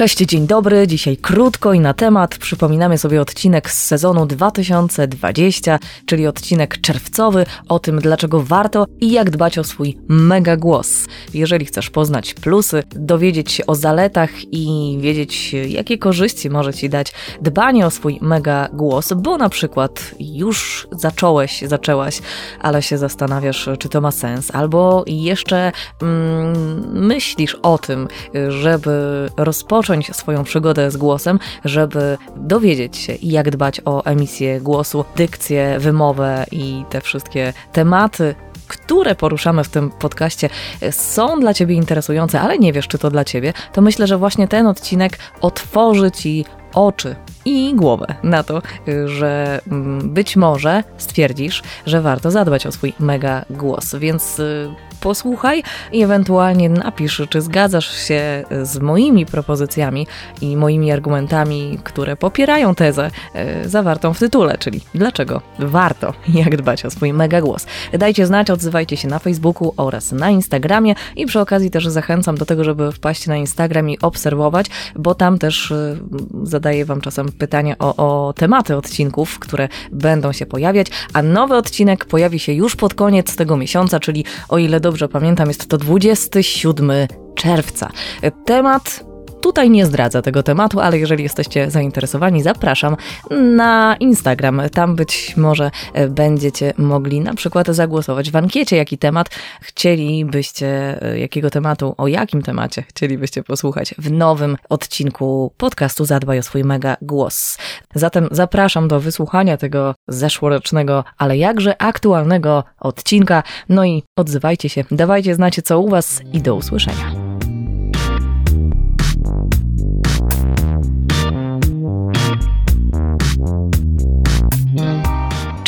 Cześć, dzień dobry. Dzisiaj krótko i na temat przypominamy sobie odcinek z sezonu 2020, czyli odcinek czerwcowy o tym, dlaczego warto i jak dbać o swój mega głos. Jeżeli chcesz poznać plusy, dowiedzieć się o zaletach i wiedzieć, jakie korzyści może ci dać dbanie o swój mega głos, bo na przykład już zacząłeś, zaczęłaś, ale się zastanawiasz, czy to ma sens, albo jeszcze mm, myślisz o tym, żeby rozpocząć swoją przygodę z głosem, żeby dowiedzieć się, jak dbać o emisję głosu, dykcję, wymowę i te wszystkie tematy, które poruszamy w tym podcaście, są dla Ciebie interesujące, ale nie wiesz, czy to dla Ciebie, to myślę, że właśnie ten odcinek otworzy Ci oczy i głowę na to, że mm, być może stwierdzisz, że warto zadbać o swój mega głos. Więc y, posłuchaj i ewentualnie napisz, czy zgadzasz się z moimi propozycjami i moimi argumentami, które popierają tezę e, zawartą w tytule, czyli dlaczego warto, jak dbać o swój mega głos. Dajcie znać, odzywajcie się na Facebooku oraz na Instagramie i przy okazji też zachęcam do tego, żeby wpaść na Instagram i obserwować, bo tam też e, zadaję Wam czasem pytania o, o tematy odcinków, które będą się pojawiać, a nowy odcinek pojawi się już pod koniec tego miesiąca, czyli o ile do dobrze pamiętam, jest to 27 czerwca. Temat Tutaj nie zdradzę tego tematu, ale jeżeli jesteście zainteresowani, zapraszam na Instagram. Tam być może e, będziecie mogli na przykład zagłosować w ankiecie, jaki temat chcielibyście, e, jakiego tematu, o jakim temacie chcielibyście posłuchać w nowym odcinku podcastu Zadbaj o swój mega głos. Zatem zapraszam do wysłuchania tego zeszłorocznego, ale jakże aktualnego odcinka. No i odzywajcie się, dawajcie znacie co u Was i do usłyszenia.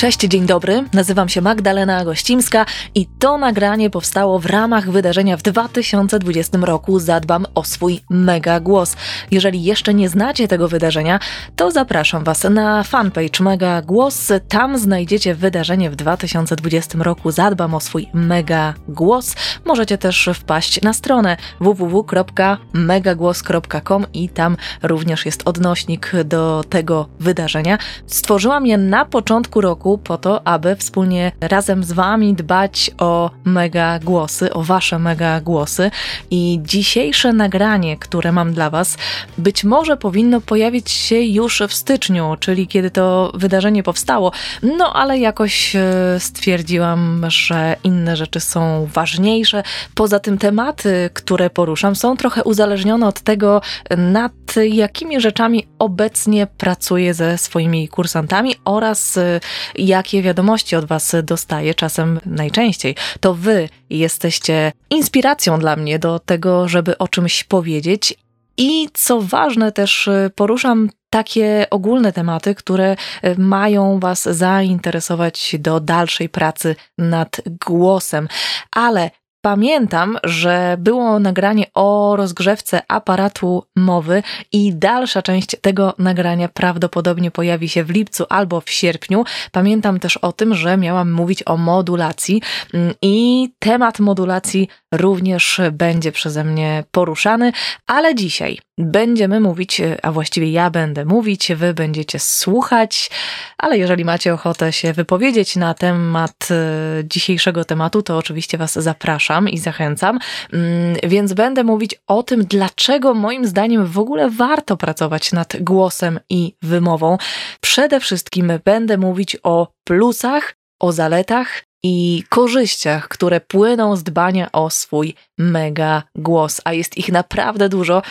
Cześć, dzień dobry. Nazywam się Magdalena Gościmska i to nagranie powstało w ramach wydarzenia w 2020 roku Zadbam o swój mega głos. Jeżeli jeszcze nie znacie tego wydarzenia, to zapraszam Was na fanpage Mega Głos. Tam znajdziecie wydarzenie w 2020 roku Zadbam o swój mega głos. Możecie też wpaść na stronę www.megagłos.com i tam również jest odnośnik do tego wydarzenia. Stworzyłam je na początku roku po to, aby wspólnie razem z Wami dbać o mega głosy, o Wasze mega głosy. I dzisiejsze nagranie, które mam dla Was, być może powinno pojawić się już w styczniu, czyli kiedy to wydarzenie powstało. No ale jakoś e, stwierdziłam, że inne rzeczy są ważniejsze. Poza tym tematy, które poruszam, są trochę uzależnione od tego, nad jakimi rzeczami obecnie pracuję ze swoimi kursantami oraz e, jakie wiadomości od Was dostaję, czasem najczęściej, to Wy jesteście inspiracją dla mnie do tego, żeby o czymś powiedzieć. I co ważne, też y, poruszam takie ogólne tematy, które y, mają Was zainteresować do dalszej pracy nad głosem. Ale Pamiętam, że było nagranie o rozgrzewce aparatu mowy i dalsza część tego nagrania prawdopodobnie pojawi się w lipcu albo w sierpniu. Pamiętam też o tym, że miałam mówić o modulacji mm, i temat modulacji również będzie przeze mnie poruszany, ale dzisiaj będziemy mówić, a właściwie ja będę mówić, wy będziecie słuchać, ale jeżeli macie ochotę się wypowiedzieć na temat e, dzisiejszego tematu, to oczywiście was zapraszam i zachęcam, mm, więc będę mówić o tym, dlaczego moim zdaniem w ogóle warto pracować nad głosem i wymową. Przede wszystkim będę mówić o plusach, o zaletach i korzyściach, które płyną z dbania o swój mega głos, a jest ich naprawdę dużo.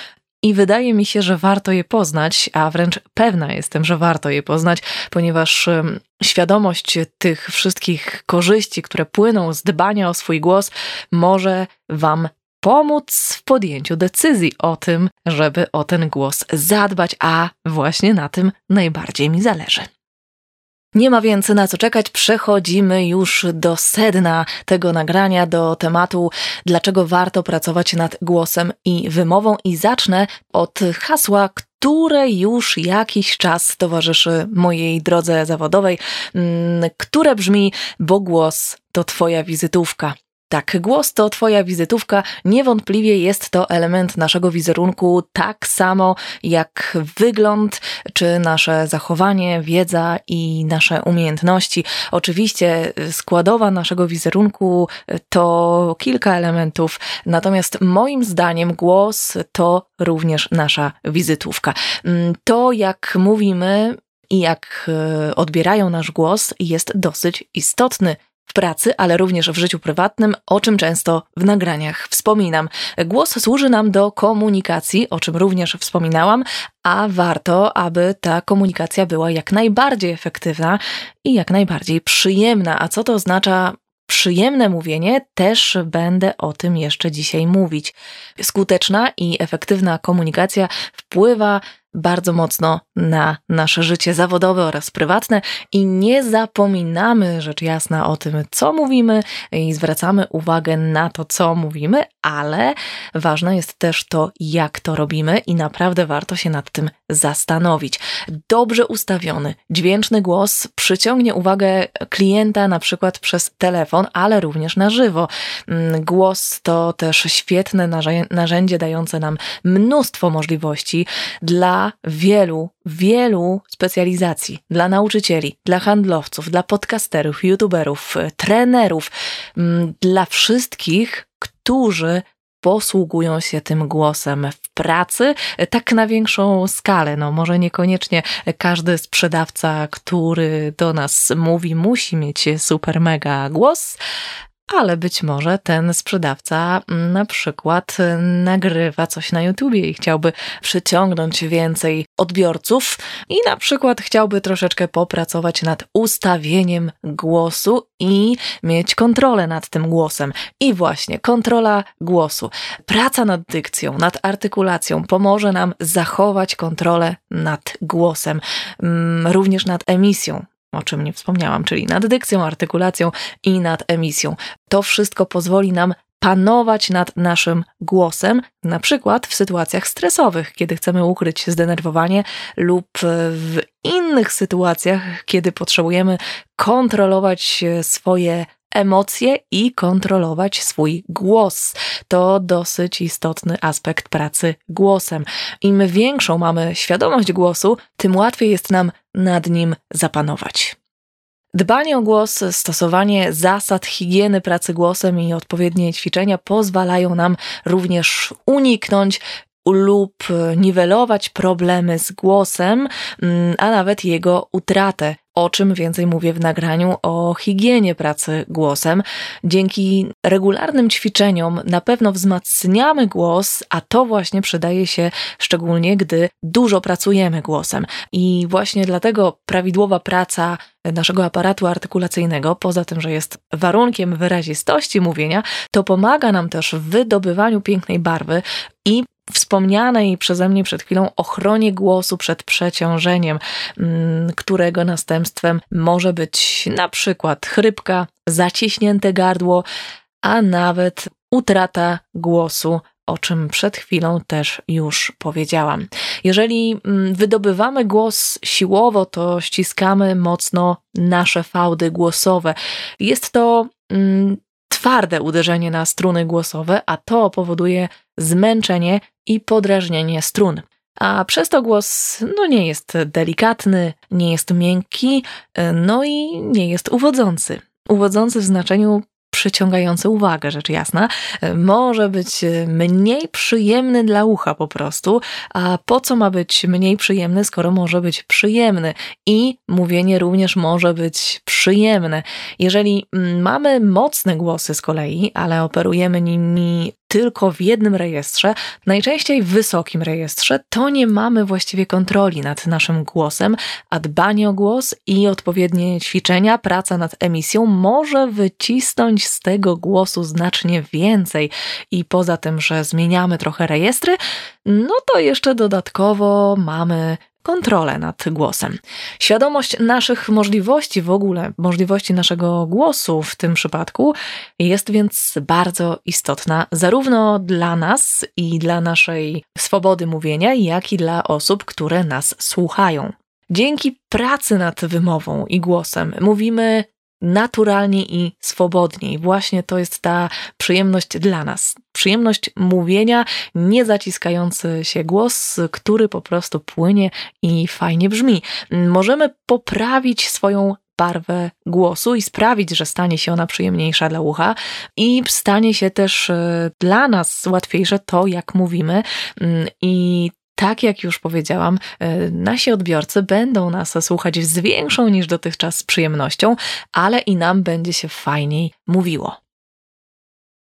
I wydaje mi się, że warto je poznać, a wręcz pewna jestem, że warto je poznać, ponieważ świadomość tych wszystkich korzyści, które płyną z dbania o swój głos, może Wam pomóc w podjęciu decyzji o tym, żeby o ten głos zadbać, a właśnie na tym najbardziej mi zależy. Nie ma więc na co czekać, przechodzimy już do sedna tego nagrania, do tematu, dlaczego warto pracować nad głosem i wymową, i zacznę od hasła, które już jakiś czas towarzyszy mojej drodze zawodowej, mm, które brzmi: Bo głos to Twoja wizytówka. Tak, głos to Twoja wizytówka. Niewątpliwie jest to element naszego wizerunku, tak samo jak wygląd, czy nasze zachowanie, wiedza i nasze umiejętności. Oczywiście składowa naszego wizerunku to kilka elementów, natomiast moim zdaniem głos to również nasza wizytówka. Mm, to, jak mówimy, i jak e, odbierają nasz głos, jest dosyć istotny w pracy, ale również w życiu prywatnym, o czym często w nagraniach wspominam. Głos służy nam do komunikacji, o czym również wspominałam, a warto, aby ta komunikacja była jak najbardziej efektywna i jak najbardziej przyjemna. A co to oznacza przyjemne mówienie, też będę o tym jeszcze dzisiaj mówić. Skuteczna i efektywna komunikacja wpływa bardzo mocno na nasze życie zawodowe oraz prywatne i nie zapominamy, rzecz jasna, o tym, co mówimy i zwracamy uwagę na to, co mówimy, ale ważne jest też to, jak to robimy i naprawdę warto się nad tym zastanowić. Dobrze ustawiony, dźwięczny głos przyciągnie uwagę klienta na przykład przez telefon, ale również na żywo. Mm, głos to też świetne narzędzie dające nam mnóstwo możliwości dla wielu, wielu specjalizacji. Dla nauczycieli, dla handlowców, dla podcasterów, youtuberów, trenerów, mm, dla wszystkich, którzy posługują się tym głosem w pracy, tak na większą skalę. No, może niekoniecznie każdy sprzedawca, który do nas mówi, musi mieć super mega głos, ale być może ten sprzedawca mm, na przykład nagrywa coś na YouTubie i chciałby przyciągnąć więcej odbiorców i na przykład chciałby troszeczkę popracować nad ustawieniem głosu i mieć kontrolę nad tym głosem. I właśnie kontrola głosu, praca nad dykcją, nad artykulacją pomoże nam zachować kontrolę nad głosem, mm, również nad emisją o czym nie wspomniałam, czyli nad dykcją, artykulacją i nad emisją. To wszystko pozwoli nam panować nad naszym głosem, na przykład w sytuacjach stresowych, kiedy chcemy ukryć zdenerwowanie lub w innych sytuacjach, kiedy potrzebujemy kontrolować swoje emocje i kontrolować swój głos. To dosyć istotny aspekt pracy głosem. Im większą mamy świadomość głosu, tym łatwiej jest nam nad nim zapanować. Dbanie o głos, stosowanie zasad higieny pracy głosem i odpowiednie ćwiczenia pozwalają nam również uniknąć lub niwelować problemy z głosem, mm, a nawet jego utratę o czym więcej mówię w nagraniu o higienie pracy głosem. Dzięki regularnym ćwiczeniom na pewno wzmacniamy głos, a to właśnie przydaje się szczególnie, gdy dużo pracujemy głosem. I właśnie dlatego prawidłowa praca naszego aparatu artykulacyjnego, poza tym, że jest warunkiem wyrazistości mówienia, to pomaga nam też w wydobywaniu pięknej barwy i wspomnianej przeze mnie przed chwilą ochronie głosu przed przeciążeniem, mm, którego następstwem może być na przykład chrypka, zaciśnięte gardło, a nawet utrata głosu o czym przed chwilą też już powiedziałam. Jeżeli mm, wydobywamy głos siłowo, to ściskamy mocno nasze fałdy głosowe. Jest to mm, twarde uderzenie na struny głosowe, a to powoduje zmęczenie i podrażnienie strun. A przez to głos no, nie jest delikatny, nie jest miękki, no i nie jest uwodzący. Uwodzący w znaczeniu przyciągający uwagę, rzecz jasna, może być mniej przyjemny dla ucha po prostu. A po co ma być mniej przyjemny, skoro może być przyjemny? I mówienie również może być przyjemne. Jeżeli mamy mocne głosy z kolei, ale operujemy nimi tylko w jednym rejestrze, najczęściej w wysokim rejestrze, to nie mamy właściwie kontroli nad naszym głosem, a dbanie o głos i odpowiednie ćwiczenia, praca nad emisją może wycisnąć z tego głosu znacznie więcej. I poza tym, że zmieniamy trochę rejestry, no to jeszcze dodatkowo mamy kontrolę nad głosem. Świadomość naszych możliwości w ogóle, możliwości naszego głosu w tym przypadku jest więc bardzo istotna zarówno dla nas i dla naszej swobody mówienia, jak i dla osób, które nas słuchają. Dzięki pracy nad wymową i głosem mówimy naturalniej i swobodniej. Właśnie to jest ta przyjemność dla nas. Przyjemność mówienia, nie zaciskający się głos, który po prostu płynie i fajnie brzmi. Możemy poprawić swoją barwę głosu i sprawić, że stanie się ona przyjemniejsza dla ucha i stanie się też e, dla nas łatwiejsze to, jak mówimy mm, i tak jak już powiedziałam, e, nasi odbiorcy będą nas słuchać z większą niż dotychczas przyjemnością, ale i nam będzie się fajniej mówiło.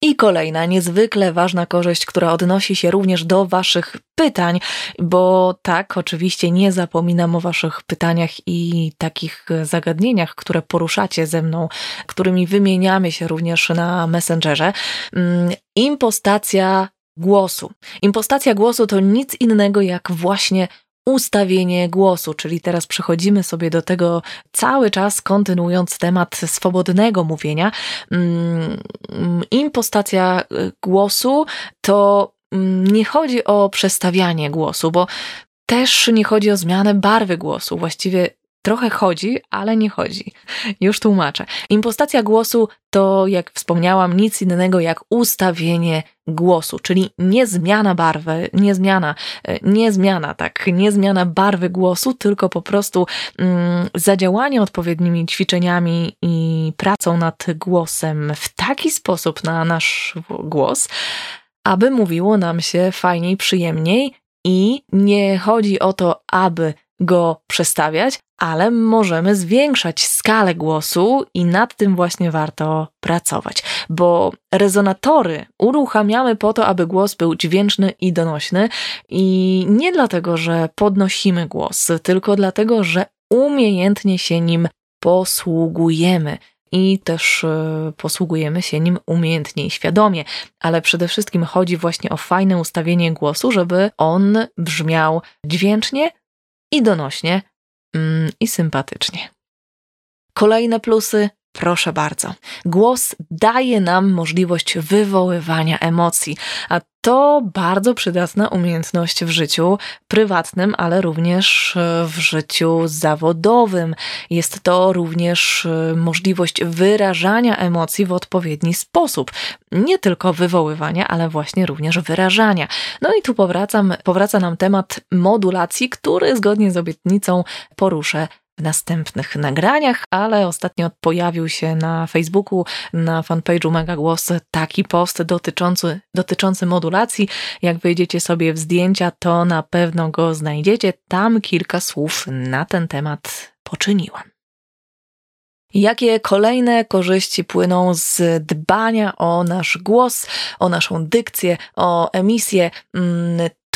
I kolejna niezwykle ważna korzyść, która odnosi się również do Waszych pytań, bo tak, oczywiście nie zapominam o Waszych pytaniach i takich zagadnieniach, które poruszacie ze mną, którymi wymieniamy się również na Messengerze. Mm, impostacja głosu. Impostacja głosu to nic innego jak właśnie ustawienie głosu, czyli teraz przechodzimy sobie do tego cały czas kontynuując temat swobodnego mówienia. Mm, impostacja y, głosu to mm, nie chodzi o przestawianie głosu, bo też nie chodzi o zmianę barwy głosu. Właściwie Trochę chodzi, ale nie chodzi. Już tłumaczę. Impostacja głosu to, jak wspomniałam, nic innego jak ustawienie głosu, czyli nie zmiana barwy, nie zmiana, e, nie zmiana, tak, nie zmiana barwy głosu, tylko po prostu mm, zadziałanie odpowiednimi ćwiczeniami i pracą nad głosem w taki sposób na nasz głos, aby mówiło nam się fajniej, przyjemniej i nie chodzi o to, aby go przestawiać, ale możemy zwiększać skalę głosu i nad tym właśnie warto pracować, bo rezonatory uruchamiamy po to, aby głos był dźwięczny i donośny i nie dlatego, że podnosimy głos, tylko dlatego, że umiejętnie się nim posługujemy i też e, posługujemy się nim umiejętnie i świadomie, ale przede wszystkim chodzi właśnie o fajne ustawienie głosu, żeby on brzmiał dźwięcznie i donośnie, i sympatycznie. Kolejne plusy Proszę bardzo. Głos daje nam możliwość wywoływania emocji, a to bardzo przydatna umiejętność w życiu prywatnym, ale również e, w życiu zawodowym. Jest to również e, możliwość wyrażania emocji w odpowiedni sposób. Nie tylko wywoływania, ale właśnie również wyrażania. No i tu powracam, powraca nam temat modulacji, który zgodnie z obietnicą poruszę w następnych nagraniach, ale ostatnio pojawił się na Facebooku, na fanpage'u Mega Głos taki post dotyczący, dotyczący modulacji. Jak wejdziecie sobie w zdjęcia, to na pewno go znajdziecie. Tam kilka słów na ten temat poczyniłam. Jakie kolejne korzyści płyną z dbania o nasz głos, o naszą dykcję, o emisję?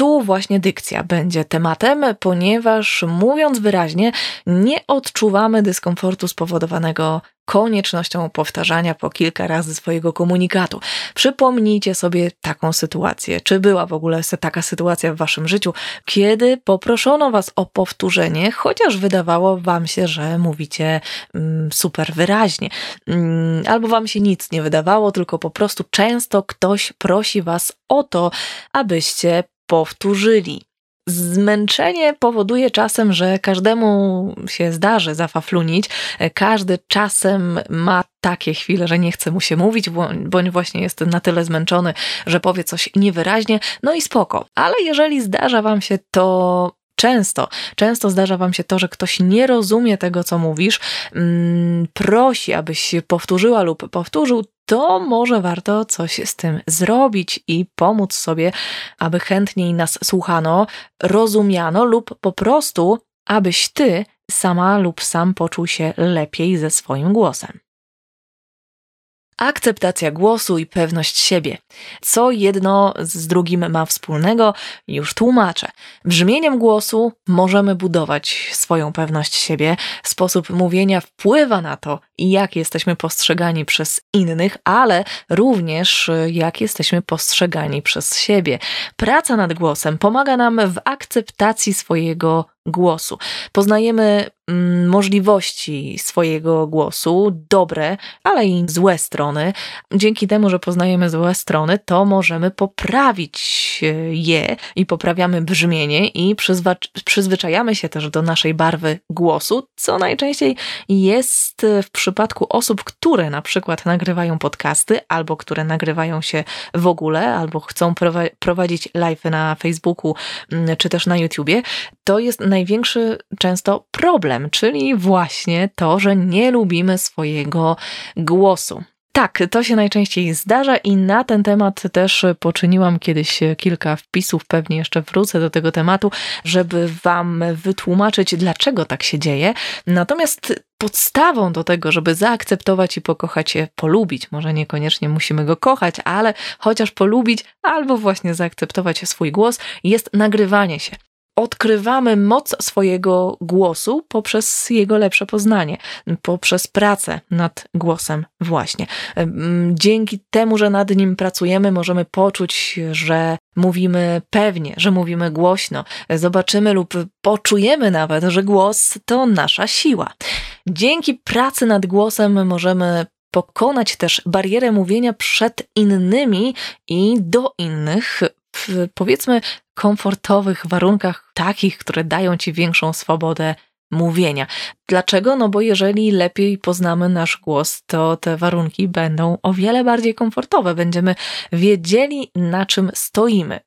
Tu właśnie dykcja będzie tematem, ponieważ mówiąc wyraźnie, nie odczuwamy dyskomfortu spowodowanego koniecznością powtarzania po kilka razy swojego komunikatu. Przypomnijcie sobie taką sytuację. Czy była w ogóle taka sytuacja w waszym życiu, kiedy poproszono was o powtórzenie, chociaż wydawało wam się, że mówicie mm, super wyraźnie, mm, albo wam się nic nie wydawało, tylko po prostu często ktoś prosi was o to, abyście powtórzyli. Zmęczenie powoduje czasem, że każdemu się zdarzy zafaflunić. Każdy czasem ma takie chwile, że nie chce mu się mówić, bądź właśnie jest na tyle zmęczony, że powie coś niewyraźnie. No i spoko. Ale jeżeli zdarza wam się to często, często zdarza wam się to, że ktoś nie rozumie tego, co mówisz, mm, prosi, abyś powtórzyła lub powtórzył, to może warto coś z tym zrobić i pomóc sobie, aby chętniej nas słuchano, rozumiano lub po prostu, abyś ty sama lub sam poczuł się lepiej ze swoim głosem akceptacja głosu i pewność siebie. Co jedno z drugim ma wspólnego, już tłumaczę. Brzmieniem głosu możemy budować swoją pewność siebie. Sposób mówienia wpływa na to, jak jesteśmy postrzegani przez innych, ale również jak jesteśmy postrzegani przez siebie. Praca nad głosem pomaga nam w akceptacji swojego głosu. Poznajemy mm, możliwości swojego głosu, dobre, ale i złe strony. Dzięki temu, że poznajemy złe strony, to możemy poprawić je i poprawiamy brzmienie i przyzwyczajamy się też do naszej barwy głosu, co najczęściej jest w przypadku osób, które na przykład nagrywają podcasty albo które nagrywają się w ogóle, albo chcą prowadzić live na Facebooku mm, czy też na YouTubie. To jest największy często problem, czyli właśnie to, że nie lubimy swojego głosu. Tak, to się najczęściej zdarza i na ten temat też poczyniłam kiedyś kilka wpisów, pewnie jeszcze wrócę do tego tematu, żeby Wam wytłumaczyć, dlaczego tak się dzieje. Natomiast podstawą do tego, żeby zaakceptować i pokochać się, polubić, może niekoniecznie musimy go kochać, ale chociaż polubić albo właśnie zaakceptować swój głos, jest nagrywanie się odkrywamy moc swojego głosu poprzez jego lepsze poznanie, poprzez pracę nad głosem właśnie. Dzięki temu, że nad nim pracujemy, możemy poczuć, że mówimy pewnie, że mówimy głośno. Zobaczymy lub poczujemy nawet, że głos to nasza siła. Dzięki pracy nad głosem możemy pokonać też barierę mówienia przed innymi i do innych w powiedzmy komfortowych warunkach, takich, które dają ci większą swobodę mówienia. Dlaczego? No bo jeżeli lepiej poznamy nasz głos, to te warunki będą o wiele bardziej komfortowe. Będziemy wiedzieli, na czym stoimy.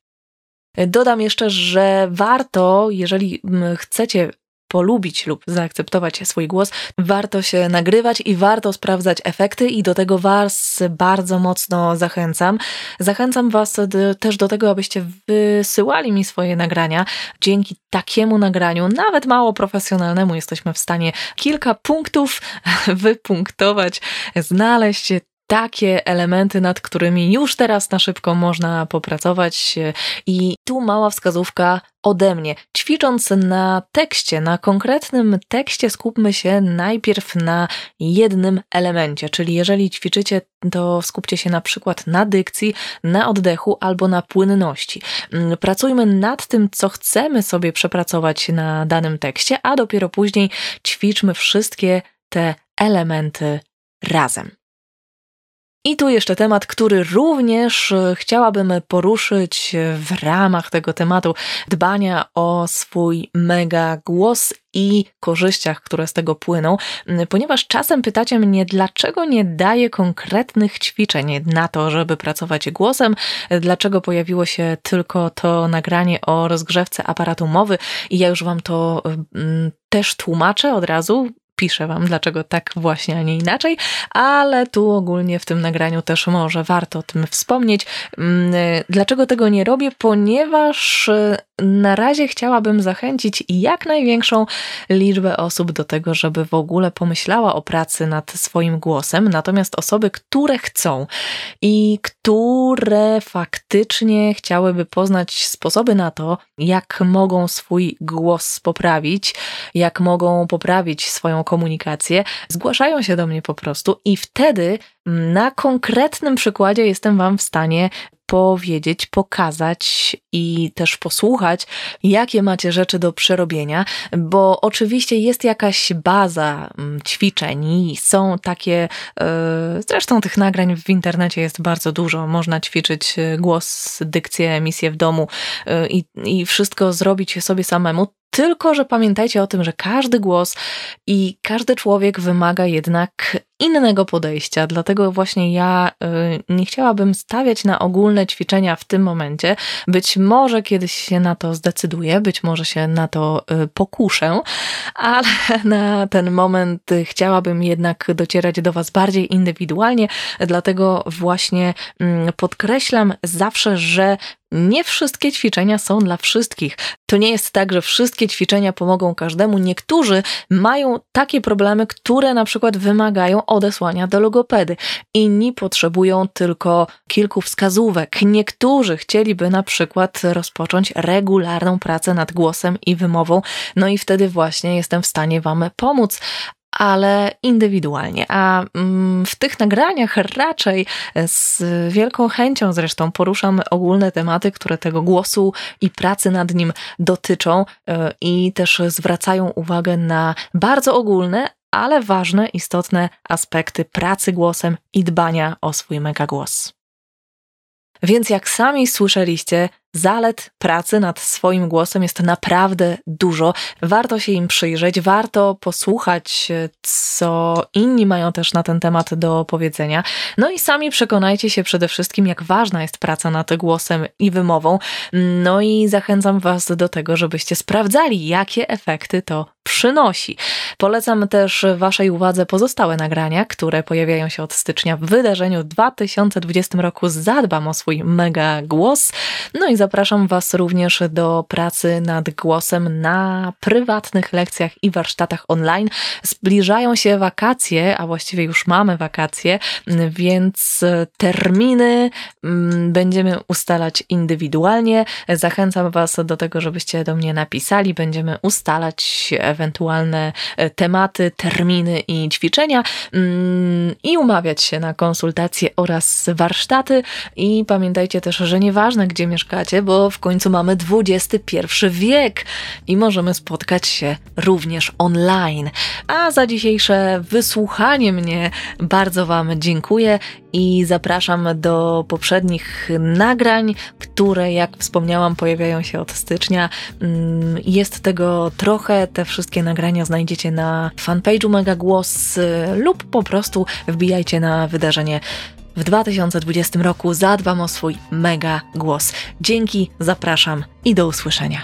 Dodam jeszcze, że warto, jeżeli chcecie polubić lub zaakceptować swój głos, warto się nagrywać i warto sprawdzać efekty i do tego Was bardzo mocno zachęcam. Zachęcam Was też do tego, abyście wysyłali mi swoje nagrania. Dzięki takiemu nagraniu, nawet mało profesjonalnemu, jesteśmy w stanie kilka punktów wypunktować, znaleźć takie elementy, nad którymi już teraz na szybko można popracować. I tu mała wskazówka ode mnie. Ćwicząc na tekście, na konkretnym tekście, skupmy się najpierw na jednym elemencie, czyli jeżeli ćwiczycie, to skupcie się na przykład na dykcji, na oddechu albo na płynności. Mm, pracujmy nad tym, co chcemy sobie przepracować na danym tekście, a dopiero później ćwiczmy wszystkie te elementy razem. I tu jeszcze temat, który również e, chciałabym poruszyć w ramach tego tematu. Dbania o swój mega głos i korzyściach, które z tego płyną, ponieważ czasem pytacie mnie, dlaczego nie daję konkretnych ćwiczeń na to, żeby pracować głosem, dlaczego pojawiło się tylko to nagranie o rozgrzewce aparatu mowy? I ja już Wam to też tłumaczę od razu, piszę Wam, dlaczego tak właśnie, a nie inaczej, ale tu ogólnie w tym nagraniu też może warto o tym wspomnieć. Mm, dlaczego tego nie robię? Ponieważ y, na razie chciałabym zachęcić jak największą liczbę osób do tego, żeby w ogóle pomyślała o pracy nad swoim głosem, natomiast osoby, które chcą i które faktycznie chciałyby poznać sposoby na to, jak mogą swój głos poprawić, jak mogą poprawić swoją komunikację, zgłaszają się do mnie po prostu i wtedy na konkretnym przykładzie jestem Wam w stanie powiedzieć, pokazać i też posłuchać, jakie macie rzeczy do przerobienia, bo oczywiście jest jakaś baza mm, ćwiczeń i są takie, e, zresztą tych nagrań w internecie jest bardzo dużo, można ćwiczyć e, głos, dykcję, emisję w domu e, i, i wszystko zrobić sobie samemu. Tylko, że pamiętajcie o tym, że każdy głos i każdy człowiek wymaga jednak innego podejścia. Dlatego właśnie ja y, nie chciałabym stawiać na ogólne ćwiczenia w tym momencie. Być może kiedyś się na to zdecyduję, być może się na to y, pokuszę, ale na ten moment chciałabym jednak docierać do Was bardziej indywidualnie. Dlatego właśnie mm, podkreślam zawsze, że nie wszystkie ćwiczenia są dla wszystkich. To nie jest tak, że wszystkie ćwiczenia pomogą każdemu. Niektórzy mają takie problemy, które na przykład wymagają odesłania do logopedy. Inni potrzebują tylko kilku wskazówek. Niektórzy chcieliby na przykład rozpocząć regularną pracę nad głosem i wymową, no i wtedy właśnie jestem w stanie Wam pomóc ale indywidualnie. A mm, w tych nagraniach raczej z wielką chęcią zresztą poruszam ogólne tematy, które tego głosu i pracy nad nim dotyczą e, i też zwracają uwagę na bardzo ogólne, ale ważne, istotne aspekty pracy głosem i dbania o swój megagłos. Więc jak sami słyszeliście, Zalet pracy nad swoim głosem jest naprawdę dużo. Warto się im przyjrzeć, warto posłuchać, co inni mają też na ten temat do powiedzenia. No i sami przekonajcie się przede wszystkim, jak ważna jest praca nad głosem i wymową. No i zachęcam Was do tego, żebyście sprawdzali, jakie efekty to przynosi. Polecam też Waszej uwadze pozostałe nagrania, które pojawiają się od stycznia w wydarzeniu w 2020 roku Zadbam o swój mega głos. No i zapraszam Was również do pracy nad głosem na prywatnych lekcjach i warsztatach online. Zbliżają się wakacje, a właściwie już mamy wakacje, więc terminy mm, będziemy ustalać indywidualnie. Zachęcam Was do tego, żebyście do mnie napisali. Będziemy ustalać ewentualne e, tematy, terminy i ćwiczenia mm, i umawiać się na konsultacje oraz warsztaty. I pamiętajcie też, że nieważne gdzie mieszkacie, bo w końcu mamy XXI wiek i możemy spotkać się również online. A za dzisiejsze wysłuchanie mnie bardzo Wam dziękuję i zapraszam do poprzednich nagrań, które, jak wspomniałam, pojawiają się od stycznia. Mm, jest tego trochę, te wszystkie nagrania znajdziecie na fanpage'u Mega Głos lub po prostu wbijajcie na wydarzenie w 2020 roku zadbam o swój mega głos. Dzięki, zapraszam i do usłyszenia.